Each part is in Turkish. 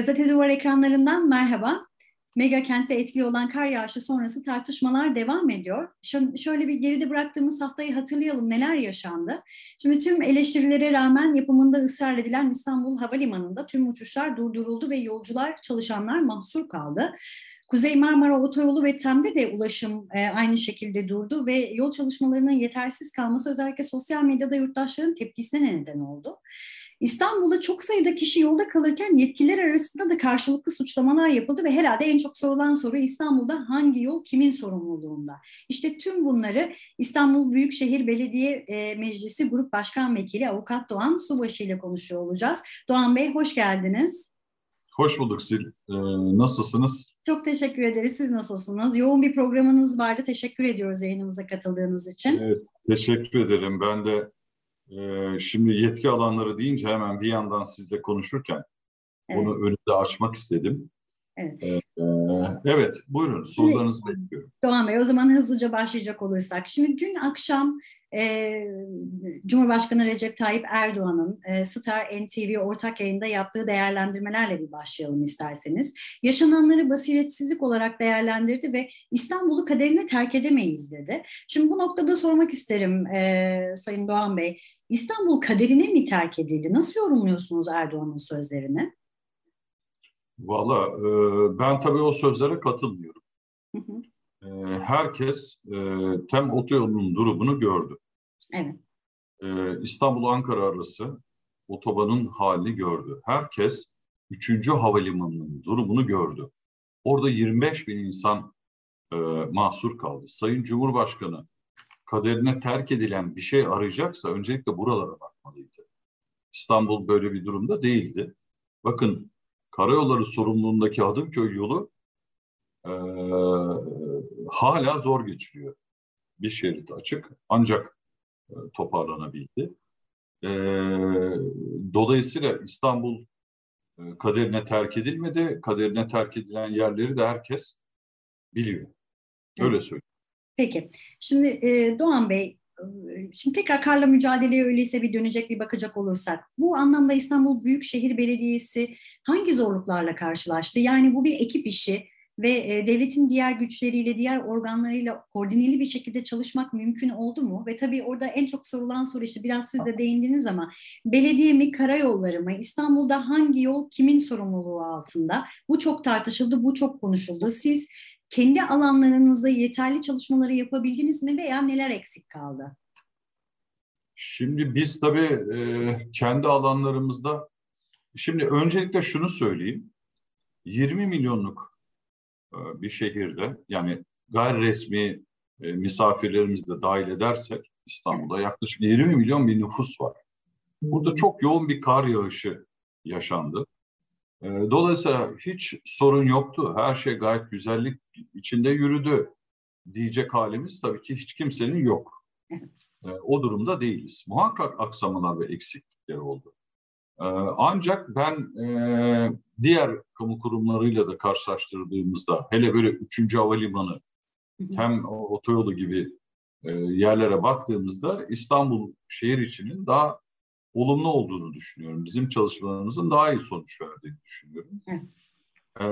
Gazete Duvar ekranlarından merhaba. Mega kentte etkili olan kar yağışı sonrası tartışmalar devam ediyor. şöyle bir geride bıraktığımız haftayı hatırlayalım neler yaşandı. Şimdi tüm eleştirilere rağmen yapımında ısrar edilen İstanbul Havalimanı'nda tüm uçuşlar durduruldu ve yolcular, çalışanlar mahsur kaldı. Kuzey Marmara Otoyolu ve TEM'de de ulaşım e, aynı şekilde durdu ve yol çalışmalarının yetersiz kalması özellikle sosyal medyada yurttaşların tepkisine neden oldu. İstanbul'da çok sayıda kişi yolda kalırken yetkililer arasında da karşılıklı suçlamalar yapıldı ve herhalde en çok sorulan soru İstanbul'da hangi yol kimin sorumluluğunda? İşte tüm bunları İstanbul Büyükşehir Belediye e, Meclisi Grup Başkan Vekili Avukat Doğan Subaşı ile konuşuyor olacağız. Doğan Bey hoş geldiniz. Hoş bulduk Sil. Ee, nasılsınız? Çok teşekkür ederiz. Siz nasılsınız? Yoğun bir programınız vardı. Teşekkür ediyoruz yayınımıza katıldığınız için. Evet, teşekkür ederim. Ben de e, şimdi yetki alanları deyince hemen bir yandan sizle konuşurken evet. bunu önünde açmak istedim. Evet. Ee, evet, buyurun sorularınızı bekliyorum. Doğan Bey, o zaman hızlıca başlayacak olursak. Şimdi dün akşam e, Cumhurbaşkanı Recep Tayyip Erdoğan'ın e, Star NTV ortak yayında yaptığı değerlendirmelerle bir başlayalım isterseniz. Yaşananları basiretsizlik olarak değerlendirdi ve İstanbul'u kaderine terk edemeyiz dedi. Şimdi bu noktada sormak isterim e, Sayın Doğan Bey. İstanbul kaderine mi terk edildi? Nasıl yorumluyorsunuz Erdoğan'ın sözlerini? Valla e, ben tabii o sözlere katılmıyorum. Hı hı. E, herkes e, TEM otoyolunun durumunu gördü. Evet. E, İstanbul-Ankara arası otobanın halini gördü. Herkes 3. havalimanının durumunu gördü. Orada 25 bin insan e, mahsur kaldı. Sayın Cumhurbaşkanı kaderine terk edilen bir şey arayacaksa öncelikle buralara bakmalıydı. İstanbul böyle bir durumda değildi. Bakın karayolları sorumluluğundaki Hadımköy yolu e, hala zor geçiliyor. Bir şerit açık ancak e, toparlanabildi. E, dolayısıyla İstanbul e, kaderine terk edilmedi. Kaderine terk edilen yerleri de herkes biliyor. Öyle söyleyeyim. Peki. Şimdi e, Doğan Bey Şimdi tekrar karla mücadeleye öyleyse bir dönecek bir bakacak olursak bu anlamda İstanbul Büyükşehir Belediyesi hangi zorluklarla karşılaştı? Yani bu bir ekip işi ve e, devletin diğer güçleriyle, diğer organlarıyla koordineli bir şekilde çalışmak mümkün oldu mu? Ve tabii orada en çok sorulan soru işte biraz siz de değindiniz ama belediye mi, karayolları mı? İstanbul'da hangi yol kimin sorumluluğu altında? Bu çok tartışıldı, bu çok konuşuldu. Siz kendi alanlarınızda yeterli çalışmaları yapabildiniz mi veya neler eksik kaldı? Şimdi biz tabii e, kendi alanlarımızda, şimdi öncelikle şunu söyleyeyim. 20 milyonluk e, bir şehirde yani gayri resmi e, misafirlerimizi de dahil edersek İstanbul'da yaklaşık 20 milyon bir nüfus var. Burada çok yoğun bir kar yağışı yaşandı. E, dolayısıyla hiç sorun yoktu. Her şey gayet güzellik içinde yürüdü diyecek halimiz tabii ki hiç kimsenin yok. E, o durumda değiliz. Muhakkak aksamalar ve eksiklikler oldu. E, ancak ben e, diğer kamu kurumlarıyla da karşılaştırdığımızda hele böyle üçüncü havalimanı hem otoyolu gibi e, yerlere baktığımızda İstanbul şehir içinin daha olumlu olduğunu düşünüyorum. Bizim çalışmalarımızın daha iyi sonuç verdiğini düşünüyorum. Ee,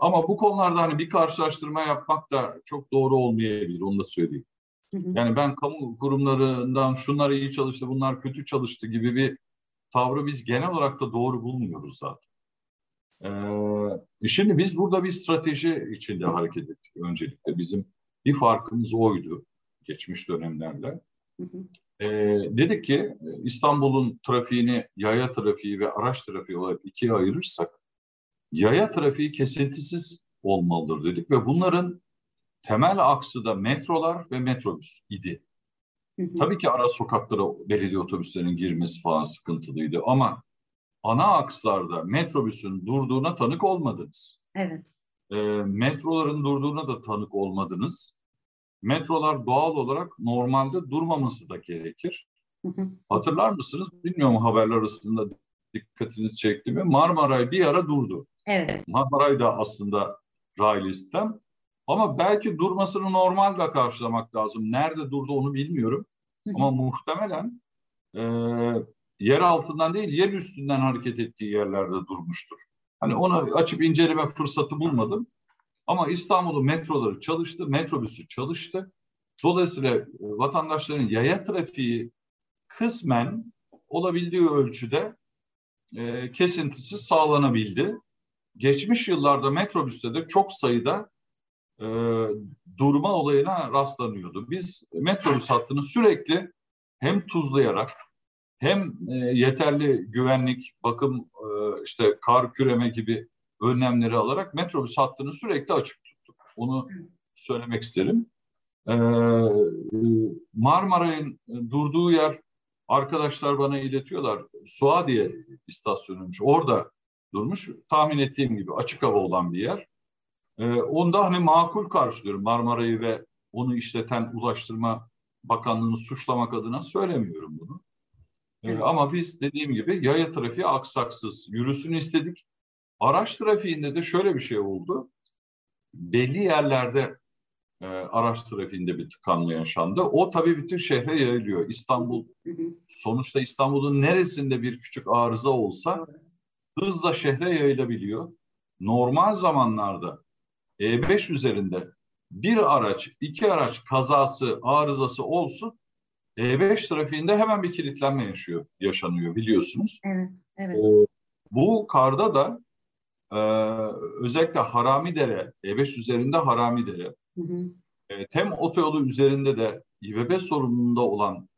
ama bu konularda hani bir karşılaştırma yapmak da çok doğru olmayabilir, onu da söyleyeyim. Yani ben kamu kurumlarından şunlar iyi çalıştı, bunlar kötü çalıştı gibi bir tavrı biz genel olarak da doğru bulmuyoruz zaten. Ee, şimdi biz burada bir strateji içinde hareket ettik öncelikle. Bizim bir farkımız oydu geçmiş dönemlerle. Hı hı. E, dedik ki İstanbul'un trafiğini yaya trafiği ve araç trafiği olarak ikiye ayırırsak yaya trafiği kesintisiz olmalıdır dedik ve bunların temel aksı da metrolar ve metrobüs idi. Hı hı. Tabii ki ara sokaklara belediye otobüslerinin girmesi falan sıkıntılıydı ama ana akslarda metrobüsün durduğuna tanık olmadınız. Evet. E, metroların durduğuna da tanık olmadınız metrolar doğal olarak normalde durmaması da gerekir. Hatırlar mısınız? Bilmiyorum haberler arasında dikkatinizi çekti mi? Marmaray bir ara durdu. Evet. Marmaray da aslında raylı sistem. Ama belki durmasını normalde karşılamak lazım. Nerede durdu onu bilmiyorum. Ama muhtemelen e, yer altından değil yer üstünden hareket ettiği yerlerde durmuştur. Hani onu açıp inceleme fırsatı bulmadım. Ama İstanbul'un metroları çalıştı, metrobüsü çalıştı. Dolayısıyla vatandaşların yaya trafiği kısmen olabildiği ölçüde e, kesintisiz sağlanabildi. Geçmiş yıllarda metrobüste de çok sayıda e, durma olayına rastlanıyordu. Biz metrobüs hattını sürekli hem tuzlayarak hem e, yeterli güvenlik, bakım, e, işte kar küreme gibi önlemleri alarak metrobüs hattını sürekli açık tuttuk. Onu söylemek isterim. E, Marmaray'ın durduğu yer arkadaşlar bana iletiyorlar. Suadiye istasyonuymuş. Orada durmuş. Tahmin ettiğim gibi açık hava olan bir yer. E, onda hani makul karşılıyorum Marmaray'ı ve onu işleten Ulaştırma Bakanlığı'nı suçlamak adına söylemiyorum bunu. E, ama biz dediğim gibi yaya trafiği aksaksız yürüsün istedik. Araç trafiğinde de şöyle bir şey oldu. Belli yerlerde e, araç trafiğinde bir tıkanma yaşandı. O tabii bütün şehre yayılıyor. İstanbul, sonuçta İstanbul'un neresinde bir küçük arıza olsa hızla şehre yayılabiliyor. Normal zamanlarda E5 üzerinde bir araç, iki araç kazası, arızası olsun E5 trafiğinde hemen bir kilitlenme yaşıyor, yaşanıyor biliyorsunuz. Evet, evet. Ee, bu karda da e, özellikle Haramidere, E5 üzerinde Haramidere, hı hı. E, tem otoyolu üzerinde de İBB sorumluluğunda olan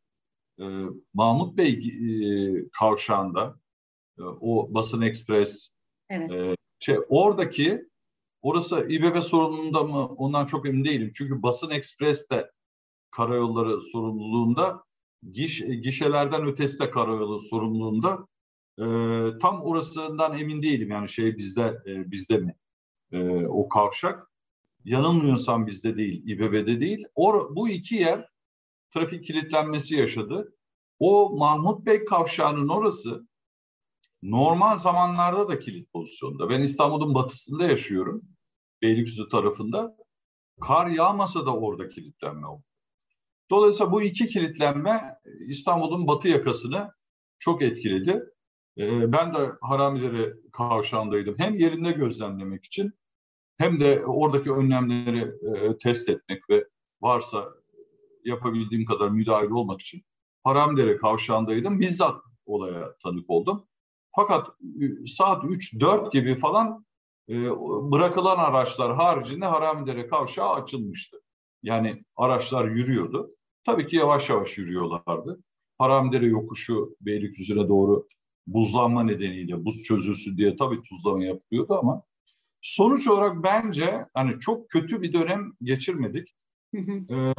e, Mahmut Bey e, kavşağında e, o Basın Ekspres evet. e, şey oradaki orası İBB sorumluluğunda mı ondan çok emin değilim. Çünkü Basın Ekspres de karayolları sorumluluğunda giş, gişelerden ötesi de karayolu sorumluluğunda e, tam orasından emin değilim yani şey bizde e, bizde mi e, o kavşak yanılmıyorsam bizde değil İBB'de değil o, bu iki yer trafik kilitlenmesi yaşadı. O Mahmut Bey kavşağının orası normal zamanlarda da kilit pozisyonda. Ben İstanbul'un batısında yaşıyorum. Beylikdüzü tarafında. Kar yağmasa da orada kilitlenme oldu. Dolayısıyla bu iki kilitlenme İstanbul'un batı yakasını çok etkiledi. Ee, ben de Haramidere kavşağındaydım. Hem yerinde gözlemlemek için hem de oradaki önlemleri e, test etmek ve varsa yapabildiğim kadar müdahil olmak için Haramidere kavşağındaydım. Bizzat olaya tanık oldum. Fakat saat 3-4 gibi falan e, bırakılan araçlar haricinde Haramidere kavşağı açılmıştı. Yani araçlar yürüyordu. Tabii ki yavaş yavaş yürüyorlardı. Haramidere yokuşu Beylikdüzü'ne doğru buzlanma nedeniyle buz çözülsün diye tabii tuzlama yapılıyordu ama sonuç olarak bence hani çok kötü bir dönem geçirmedik. Ee,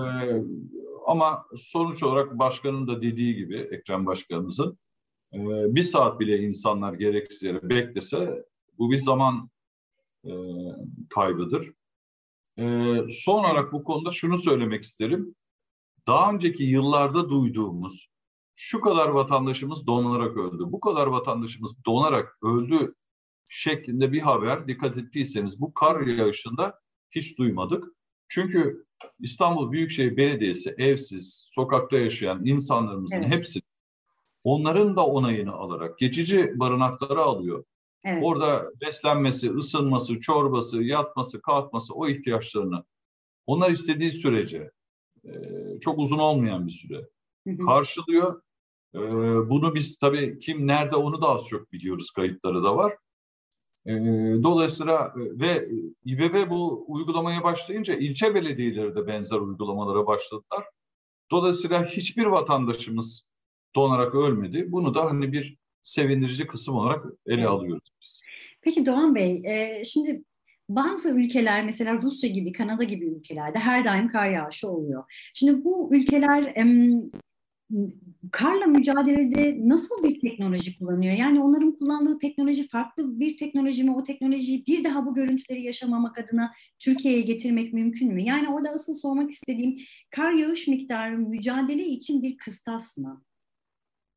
ama sonuç olarak başkanın da dediği gibi Ekrem Başkanımızın e, bir saat bile insanlar gereksiz yere beklese bu bir zaman e, kaybıdır. E, son olarak bu konuda şunu söylemek isterim. Daha önceki yıllarda duyduğumuz şu kadar vatandaşımız donarak öldü, bu kadar vatandaşımız donarak öldü şeklinde bir haber dikkat ettiyseniz bu kar yağışında hiç duymadık. Çünkü İstanbul Büyükşehir Belediyesi evsiz, sokakta yaşayan insanlarımızın evet. hepsi onların da onayını alarak geçici barınakları alıyor. Evet. Orada beslenmesi, ısınması, çorbası, yatması, kalkması o ihtiyaçlarını onlar istediği sürece çok uzun olmayan bir süre karşılıyor. E, bunu biz tabii kim nerede onu da az çok biliyoruz kayıtları da var. E, dolayısıyla ve İBB bu uygulamaya başlayınca ilçe belediyeleri de benzer uygulamalara başladılar. Dolayısıyla hiçbir vatandaşımız donarak ölmedi. Bunu da hani bir sevindirici kısım olarak ele evet. alıyoruz biz. Peki Doğan Bey, e, şimdi bazı ülkeler mesela Rusya gibi, Kanada gibi ülkelerde her daim kar yağışı oluyor. Şimdi bu ülkeler karla mücadelede nasıl bir teknoloji kullanıyor? Yani onların kullandığı teknoloji farklı bir teknoloji mi? O teknolojiyi bir daha bu görüntüleri yaşamamak adına Türkiye'ye getirmek mümkün mü? Yani orada asıl sormak istediğim kar yağış miktarı mücadele için bir kıstas mı?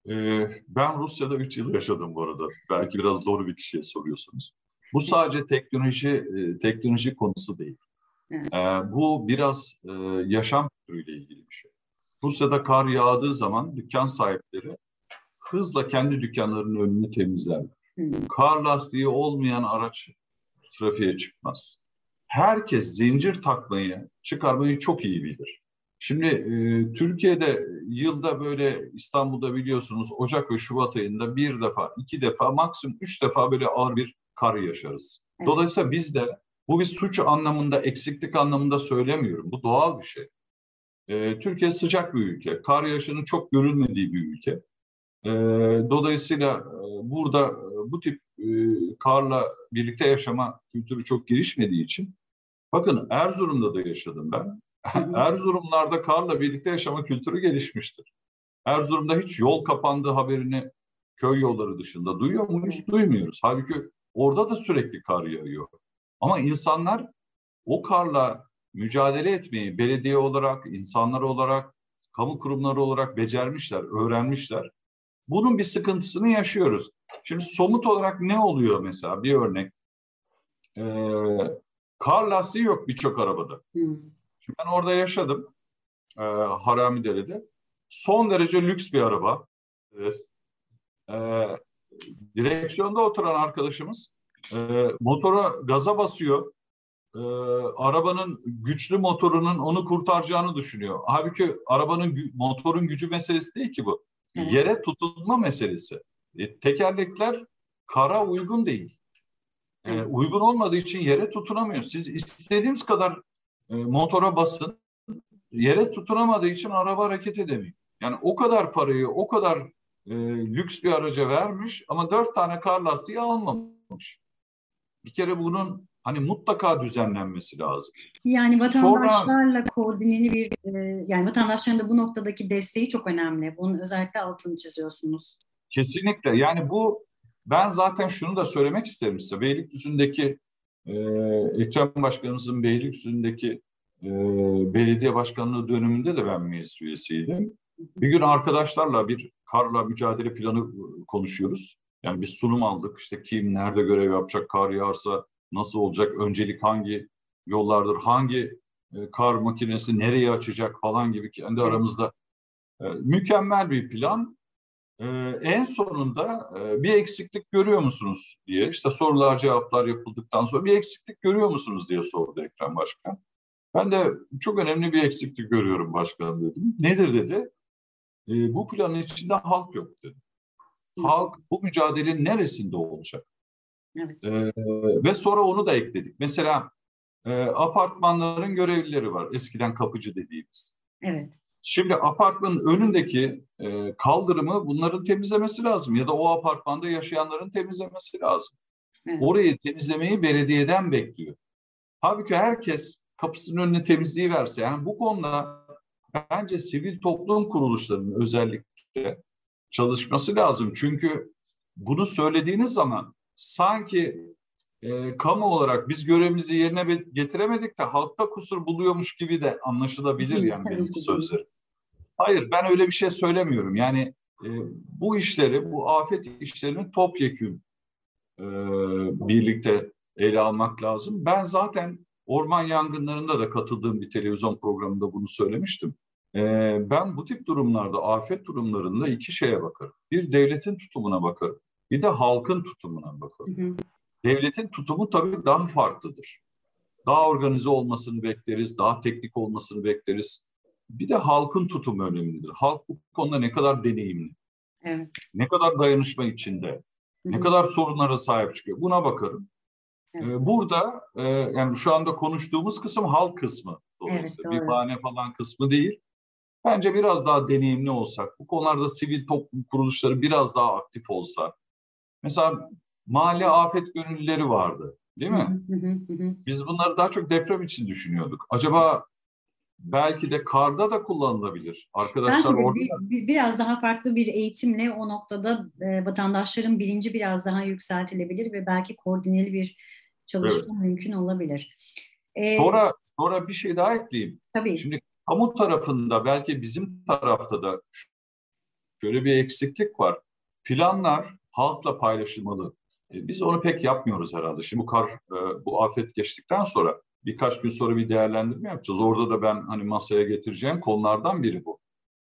Ee, ben Rusya'da 3 yıl yaşadım bu arada. Belki biraz doğru bir kişiye soruyorsunuz. Bu sadece teknoloji e, teknoloji konusu değil. Evet. Ee, bu biraz e, yaşam türüyle ilgili bir şey. Rusya'da kar yağdığı zaman dükkan sahipleri hızla kendi dükkanlarının önünü temizlerler. Hmm. Kar lastiği olmayan araç trafiğe çıkmaz. Herkes zincir takmayı, çıkarmayı çok iyi bilir. Şimdi e, Türkiye'de yılda böyle İstanbul'da biliyorsunuz Ocak ve Şubat ayında bir defa, iki defa, maksimum üç defa böyle ağır bir kar yaşarız. Dolayısıyla biz de bu bir suç anlamında, eksiklik anlamında söylemiyorum. Bu doğal bir şey. E, Türkiye sıcak bir ülke. Kar yağışının çok görülmediği bir ülke. E, dolayısıyla e, burada e, bu tip e, karla birlikte yaşama kültürü çok gelişmediği için bakın Erzurum'da da yaşadım ben. Erzurumlarda karla birlikte yaşama kültürü gelişmiştir. Erzurum'da hiç yol kapandığı haberini köy yolları dışında duyuyor muyuz? Duymuyoruz. Halbuki orada da sürekli kar yağıyor. Ama insanlar o karla mücadele etmeyi belediye olarak, insanlar olarak, kamu kurumları olarak becermişler, öğrenmişler. Bunun bir sıkıntısını yaşıyoruz. Şimdi somut olarak ne oluyor mesela? Bir örnek. Ee, kar lastiği yok birçok arabada. Hmm. Şimdi ben orada yaşadım. E, Haramidere'de. Son derece lüks bir araba. E, direksiyonda oturan arkadaşımız e, motora gaza basıyor. E, arabanın güçlü motorunun onu kurtaracağını düşünüyor. Halbuki arabanın motorun gücü meselesi değil ki bu. Evet. Yere tutunma meselesi. E, tekerlekler kara uygun değil. E, uygun olmadığı için yere tutunamıyor. Siz istediğiniz kadar e, motora basın. Yere tutunamadığı için araba hareket edemiyor. Yani o kadar parayı, o kadar e, lüks bir araca vermiş ama dört tane kar lastiği almamış. Bir kere bunun hani mutlaka düzenlenmesi lazım. Yani vatandaşlarla Sonra, koordineli bir e, yani vatandaşların da bu noktadaki desteği çok önemli. Bunun özellikle altını çiziyorsunuz. Kesinlikle. Yani bu ben zaten şunu da söylemek isterim size. Beylikdüzü'ndeki e, Ekrem Başkanımızın Beylikdüzü'ndeki e, belediye başkanlığı döneminde de ben meclis üyesiydim. Bir gün arkadaşlarla bir karla mücadele planı konuşuyoruz. Yani bir sunum aldık. İşte kim nerede görev yapacak, kar yağarsa nasıl olacak, öncelik hangi yollardır, hangi e, kar makinesi nereye açacak falan gibi kendi aramızda e, mükemmel bir plan. E, en sonunda e, bir eksiklik görüyor musunuz diye işte sorular cevaplar yapıldıktan sonra bir eksiklik görüyor musunuz diye sordu Ekrem Başkan. Ben de çok önemli bir eksiklik görüyorum başkanım dedim. Nedir dedi. E, bu planın içinde halk yok dedi. Halk bu mücadelenin neresinde olacak? Evet. E, ve sonra onu da ekledik. Mesela e, apartmanların görevlileri var. Eskiden kapıcı dediğimiz. Evet. Şimdi apartmanın önündeki e, kaldırımı bunların temizlemesi lazım ya da o apartmanda yaşayanların temizlemesi lazım. Evet. Orayı temizlemeyi belediyeden bekliyor. Halbuki herkes kapısının önüne temizliği verse yani bu konuda bence sivil toplum kuruluşlarının özellikle çalışması lazım. Çünkü bunu söylediğiniz zaman sanki e, kamu olarak biz görevimizi yerine getiremedik de halkta kusur buluyormuş gibi de anlaşılabilir yani benim bu sözlerim. Hayır ben öyle bir şey söylemiyorum. Yani e, bu işleri, bu afet işlerini topyekün e, birlikte ele almak lazım. Ben zaten orman yangınlarında da katıldığım bir televizyon programında bunu söylemiştim. E, ben bu tip durumlarda, afet durumlarında iki şeye bakarım. Bir devletin tutumuna bakarım. Bir de halkın tutumuna bakalım. Hı hı. Devletin tutumu tabii daha farklıdır. Daha organize olmasını bekleriz, daha teknik olmasını bekleriz. Bir de halkın tutumu önemlidir. Halk bu konuda ne kadar deneyimli, evet. ne kadar dayanışma içinde, hı hı. ne kadar sorunlara sahip çıkıyor. Buna bakarım. Evet. Ee, burada e, yani şu anda konuştuğumuz kısım halk kısmı. Dolayısıyla evet, bir bahane falan kısmı değil. Bence biraz daha deneyimli olsak, bu konularda sivil toplum kuruluşları biraz daha aktif olsa, Mesela mahalle afet gönüllüleri vardı değil mi? Biz bunları daha çok deprem için düşünüyorduk. Acaba belki de karda da kullanılabilir. Arkadaşlar orada bir, biraz daha farklı bir eğitimle o noktada e, vatandaşların bilinci biraz daha yükseltilebilir ve belki koordineli bir çalışma evet. mümkün olabilir. Ee, sonra sonra bir şey daha ekleyeyim. Tabii. Şimdi kamu tarafında belki bizim tarafta da şöyle bir eksiklik var. Planlar halkla paylaşılmalı. E, biz onu pek yapmıyoruz herhalde. Şimdi bu kar, e, bu afet geçtikten sonra birkaç gün sonra bir değerlendirme yapacağız. Orada da ben hani masaya getireceğim konulardan biri bu.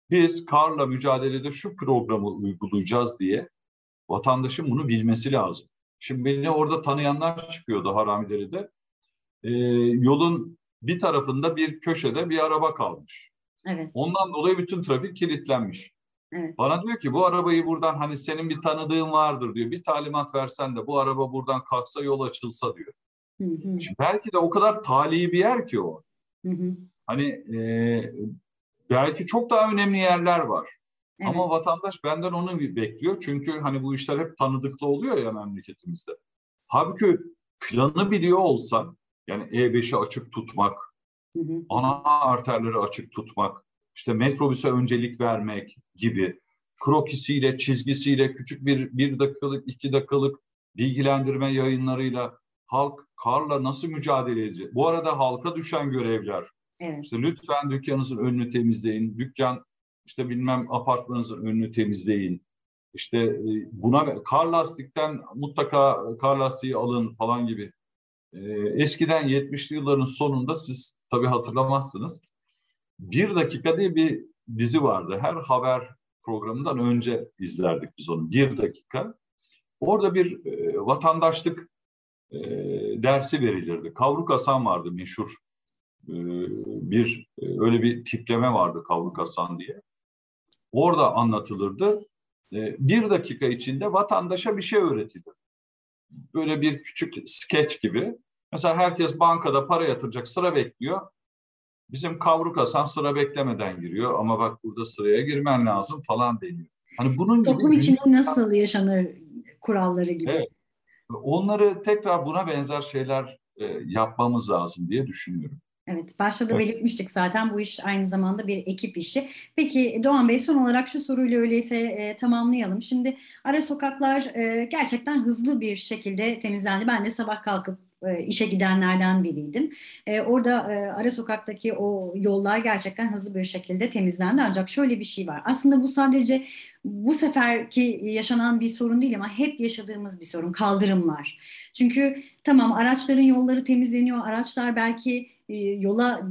Biz karla mücadelede şu programı uygulayacağız diye Vatandaşın bunu bilmesi lazım. Şimdi beni orada tanıyanlar çıkıyordu Haramidere'de. Ee, yolun bir tarafında bir köşede bir araba kalmış. Evet. Ondan dolayı bütün trafik kilitlenmiş. Evet. Bana diyor ki bu arabayı buradan hani senin bir tanıdığın vardır diyor. Bir talimat versen de bu araba buradan kalksa yol açılsa diyor. Hı hı. Şimdi belki de o kadar tali bir yer ki o. Hı hı. Hani e, belki çok daha önemli yerler var. Evet. Ama vatandaş benden onu bekliyor. Çünkü hani bu işler hep tanıdıklı oluyor ya memleketimizde. Halbuki planı biliyor olsan yani E5'i açık tutmak, Hı hı. ana arterleri açık tutmak, işte metrobüse öncelik vermek gibi krokisiyle, çizgisiyle, küçük bir, bir dakikalık, iki dakikalık bilgilendirme yayınlarıyla halk karla nasıl mücadele edecek? Bu arada halka düşen görevler, Evet. işte lütfen dükkanınızın önünü temizleyin, dükkan işte bilmem apartmanınızın önünü temizleyin. İşte e, buna kar lastikten mutlaka kar lastiği alın falan gibi. E, eskiden 70'li yılların sonunda siz tabii hatırlamazsınız. Bir dakika diye bir dizi vardı. Her haber programından önce izlerdik biz onu. Bir dakika. Orada bir e, vatandaşlık e, dersi verilirdi. Kavruk Hasan vardı meşhur. E, bir e, öyle bir tipleme vardı Kavruk Hasan diye. Orada anlatılırdı. E, bir dakika içinde vatandaşa bir şey öğretilir. Böyle bir küçük skeç gibi. Mesela herkes bankada para yatıracak sıra bekliyor. Bizim kavruk Hasan sıra beklemeden giriyor ama bak burada sıraya girmen lazım falan deniyor. Hani bunun gibi Toplum içinde nasıl yaşanır kuralları gibi. Evet. onları tekrar buna benzer şeyler e, yapmamız lazım diye düşünüyorum. Evet, başta da belirtmiştik zaten bu iş aynı zamanda bir ekip işi. Peki Doğan Bey son olarak şu soruyla öyleyse e, tamamlayalım. Şimdi ara sokaklar e, gerçekten hızlı bir şekilde temizlendi. Ben de sabah kalkıp e, işe gidenlerden biriydim. E, orada e, ara sokaktaki o yollar gerçekten hızlı bir şekilde temizlendi. Ancak şöyle bir şey var. Aslında bu sadece bu seferki yaşanan bir sorun değil ama hep yaşadığımız bir sorun. Kaldırımlar. Çünkü tamam araçların yolları temizleniyor. Araçlar belki e, yola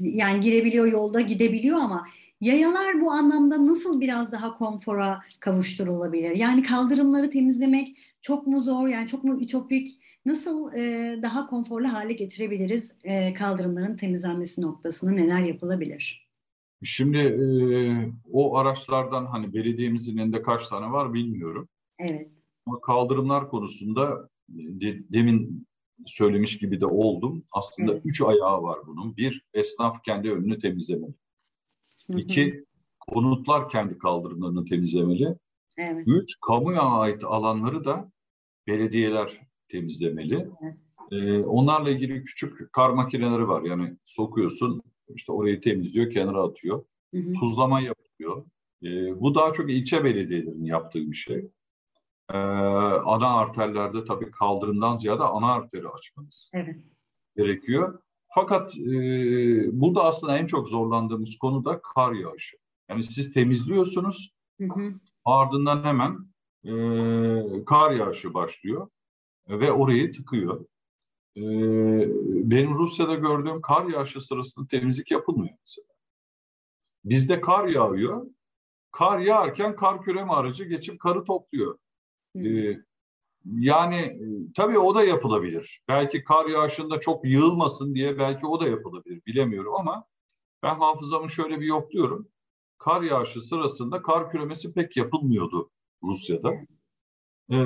yani girebiliyor, yolda gidebiliyor ama yayalar bu anlamda nasıl biraz daha konfora kavuşturulabilir? Yani kaldırımları temizlemek çok mu zor, yani çok mu ütopik? Nasıl e, daha konforlu hale getirebiliriz e, kaldırımların temizlenmesi noktasını neler yapılabilir? Şimdi e, o araçlardan hani belediyemizin elinde kaç tane var bilmiyorum. Evet, Ama kaldırımlar konusunda de- demin söylemiş gibi de oldum. Aslında Evet. üç ayağı var bunun. Bir, esnaf kendi önünü temizlemeli. Hı hı. İki, konutlar kendi kaldırımlarını temizlemeli. Evet, Üç, kamuya ait alanları da belediyeler temizlemeli. Evet. Ee, onlarla ilgili küçük kar makineleri var. Yani sokuyorsun, işte orayı temizliyor, kenara atıyor. hı hı. Tuzlama yapıyor. Ee, bu daha çok ilçe belediyelerinin yaptığı bir şey. Ee, ana arterlerde tabii kaldırımdan ziyade ana arteri açmanız evet, gerekiyor. Fakat e, burada aslında en çok zorlandığımız konu da kar yağışı. Yani siz temizliyorsunuz, hı hı. Ardından hemen e, kar yağışı başlıyor ve orayı tıkıyor. E, benim Rusya'da gördüğüm kar yağışı sırasında temizlik yapılmıyor mesela. Bizde kar yağıyor. Kar yağarken kar küreme aracı geçip karı topluyor. E, yani e, tabii o da yapılabilir. Belki kar yağışında çok yığılmasın diye belki o da yapılabilir. Bilemiyorum ama ben hafızamı şöyle bir yokluyorum. Kar yağışı sırasında kar küremesi pek yapılmıyordu Rusya'da. Ee,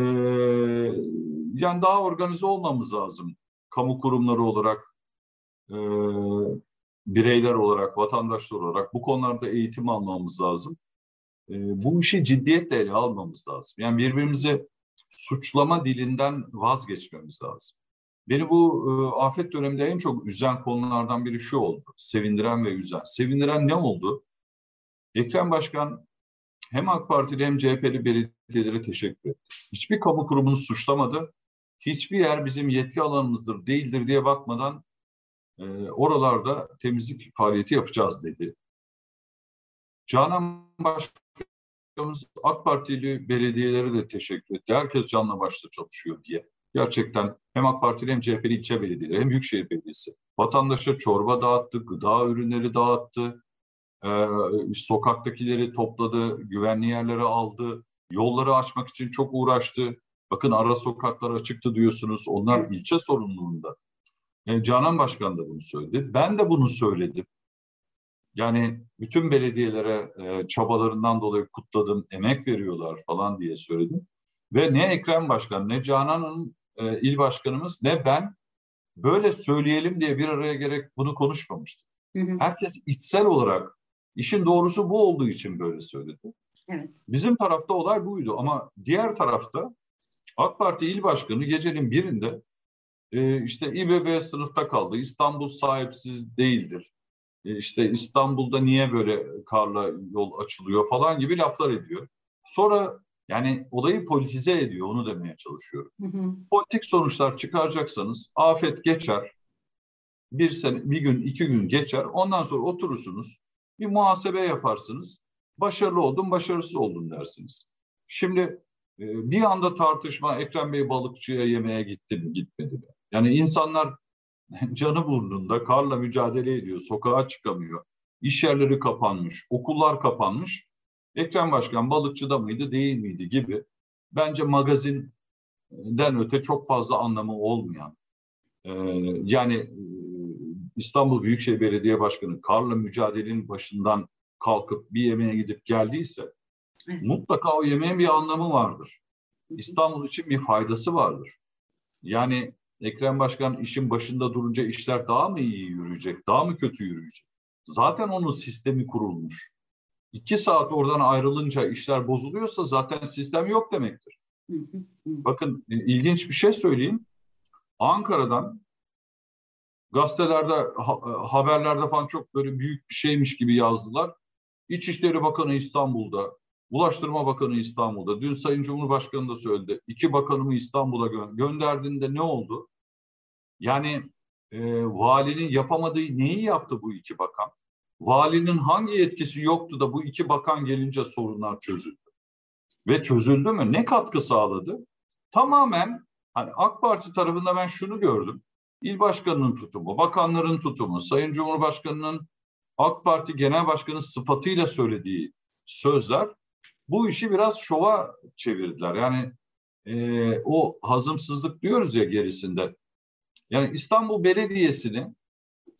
yani daha organize olmamız lazım. Kamu kurumları olarak, e, bireyler olarak, vatandaşlar olarak bu konularda eğitim almamız lazım. E, bu işi ciddiyetle ele almamız lazım. Yani birbirimizi suçlama dilinden vazgeçmemiz lazım. Beni bu e, afet döneminde en çok üzen konulardan biri şu oldu. Sevindiren ve üzen. Sevindiren ne oldu? Ekrem Başkan hem AK Partili hem CHP'li belediyelere teşekkür etti. Hiçbir kamu kurumunu suçlamadı. Hiçbir yer bizim yetki alanımızdır, değildir diye bakmadan e, oralarda temizlik faaliyeti yapacağız dedi. Canan Başkanımız AK Partili belediyelere de teşekkür etti. Herkes canla başla çalışıyor diye. Gerçekten hem AK Partili hem CHP'li ilçe belediyeleri hem Büyükşehir Belediyesi vatandaşa çorba dağıttı, gıda ürünleri dağıttı, ee, sokaktakileri topladı, güvenli yerlere aldı. Yolları açmak için çok uğraştı. Bakın ara sokaklar açıktı diyorsunuz. Onlar ilçe sorumluluğunda. Yani Canan Başkan da bunu söyledi. Ben de bunu söyledim. Yani bütün belediyelere e, çabalarından dolayı kutladım, emek veriyorlar falan diye söyledim. Ve ne Ekrem Başkan, ne Canan'ın e, il başkanımız, ne ben böyle söyleyelim diye bir araya gerek bunu konuşmamıştık. Hı hı. Herkes içsel olarak işin doğrusu bu olduğu için böyle söyledi. Evet. Bizim tarafta olay buydu ama diğer tarafta AK Parti il başkanı gecenin birinde e, işte İBB sınıfta kaldı. İstanbul sahipsiz değildir. E, işte İstanbul'da niye böyle karla yol açılıyor falan gibi laflar ediyor. Sonra yani olayı politize ediyor onu demeye çalışıyorum. Hı hı. Politik sonuçlar çıkaracaksanız afet geçer. Bir sene, bir gün, iki gün geçer. Ondan sonra oturursunuz. Bir muhasebe yaparsınız. Başarılı oldum, başarısız oldum dersiniz. Şimdi e, bir anda tartışma Ekrem Bey balıkçıya yemeğe gitti mi, gitmedi mi? Yani insanlar canı burnunda karla mücadele ediyor, sokağa çıkamıyor. İş yerleri kapanmış, okullar kapanmış. Ekrem Başkan balıkçıda mıydı, değil miydi gibi. Bence magazinden öte çok fazla anlamı olmayan. E, yani İstanbul Büyükşehir Belediye Başkanı karla mücadelenin başından kalkıp bir yemeğe gidip geldiyse evet. mutlaka o yemeğin bir anlamı vardır. İstanbul için bir faydası vardır. Yani Ekrem Başkan işin başında durunca işler daha mı iyi yürüyecek, daha mı kötü yürüyecek? Zaten onun sistemi kurulmuş. İki saat oradan ayrılınca işler bozuluyorsa zaten sistem yok demektir. Bakın e, ilginç bir şey söyleyeyim. Ankara'dan gazetelerde, ha, haberlerde falan çok böyle büyük bir şeymiş gibi yazdılar. İçişleri Bakanı İstanbul'da, Ulaştırma Bakanı İstanbul'da. Dün Sayın Cumhurbaşkanı da söyledi. İki bakanımı İstanbul'a gö gönderdiğinde ne oldu? Yani e, valinin yapamadığı neyi yaptı bu iki bakan? Valinin hangi yetkisi yoktu da bu iki bakan gelince sorunlar çözüldü? Ve çözüldü mü? Ne katkı sağladı? Tamamen hani AK Parti tarafında ben şunu gördüm. İl başkanının tutumu, bakanların tutumu, Sayın Cumhurbaşkanı'nın AK Parti Genel Başkanı sıfatıyla söylediği sözler bu işi biraz şova çevirdiler. Yani e, o hazımsızlık diyoruz ya gerisinde. Yani İstanbul Belediyesi'ni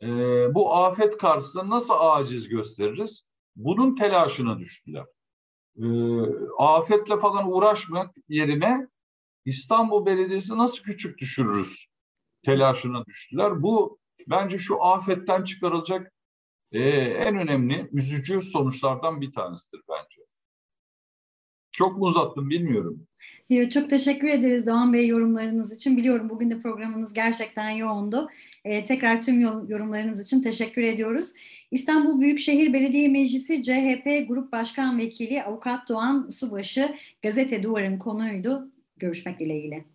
e, bu afet karşısında nasıl aciz gösteririz? Bunun telaşına düştüler. E, afetle falan uğraşmak yerine İstanbul Belediyesi nasıl küçük düşürürüz telaşına düştüler. Bu bence şu afetten çıkarılacak e, en önemli üzücü sonuçlardan bir tanesidir bence. Çok mu uzattım bilmiyorum. Çok teşekkür ederiz Doğan Bey yorumlarınız için. Biliyorum bugün de programınız gerçekten yoğundu. Ee, tekrar tüm yorumlarınız için teşekkür ediyoruz. İstanbul Büyükşehir Belediye Meclisi CHP Grup Başkan Vekili Avukat Doğan Subaşı Gazete Duvar'ın konuydu. Görüşmek dileğiyle.